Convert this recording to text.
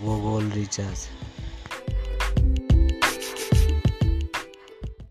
वो गोल रिचार्ज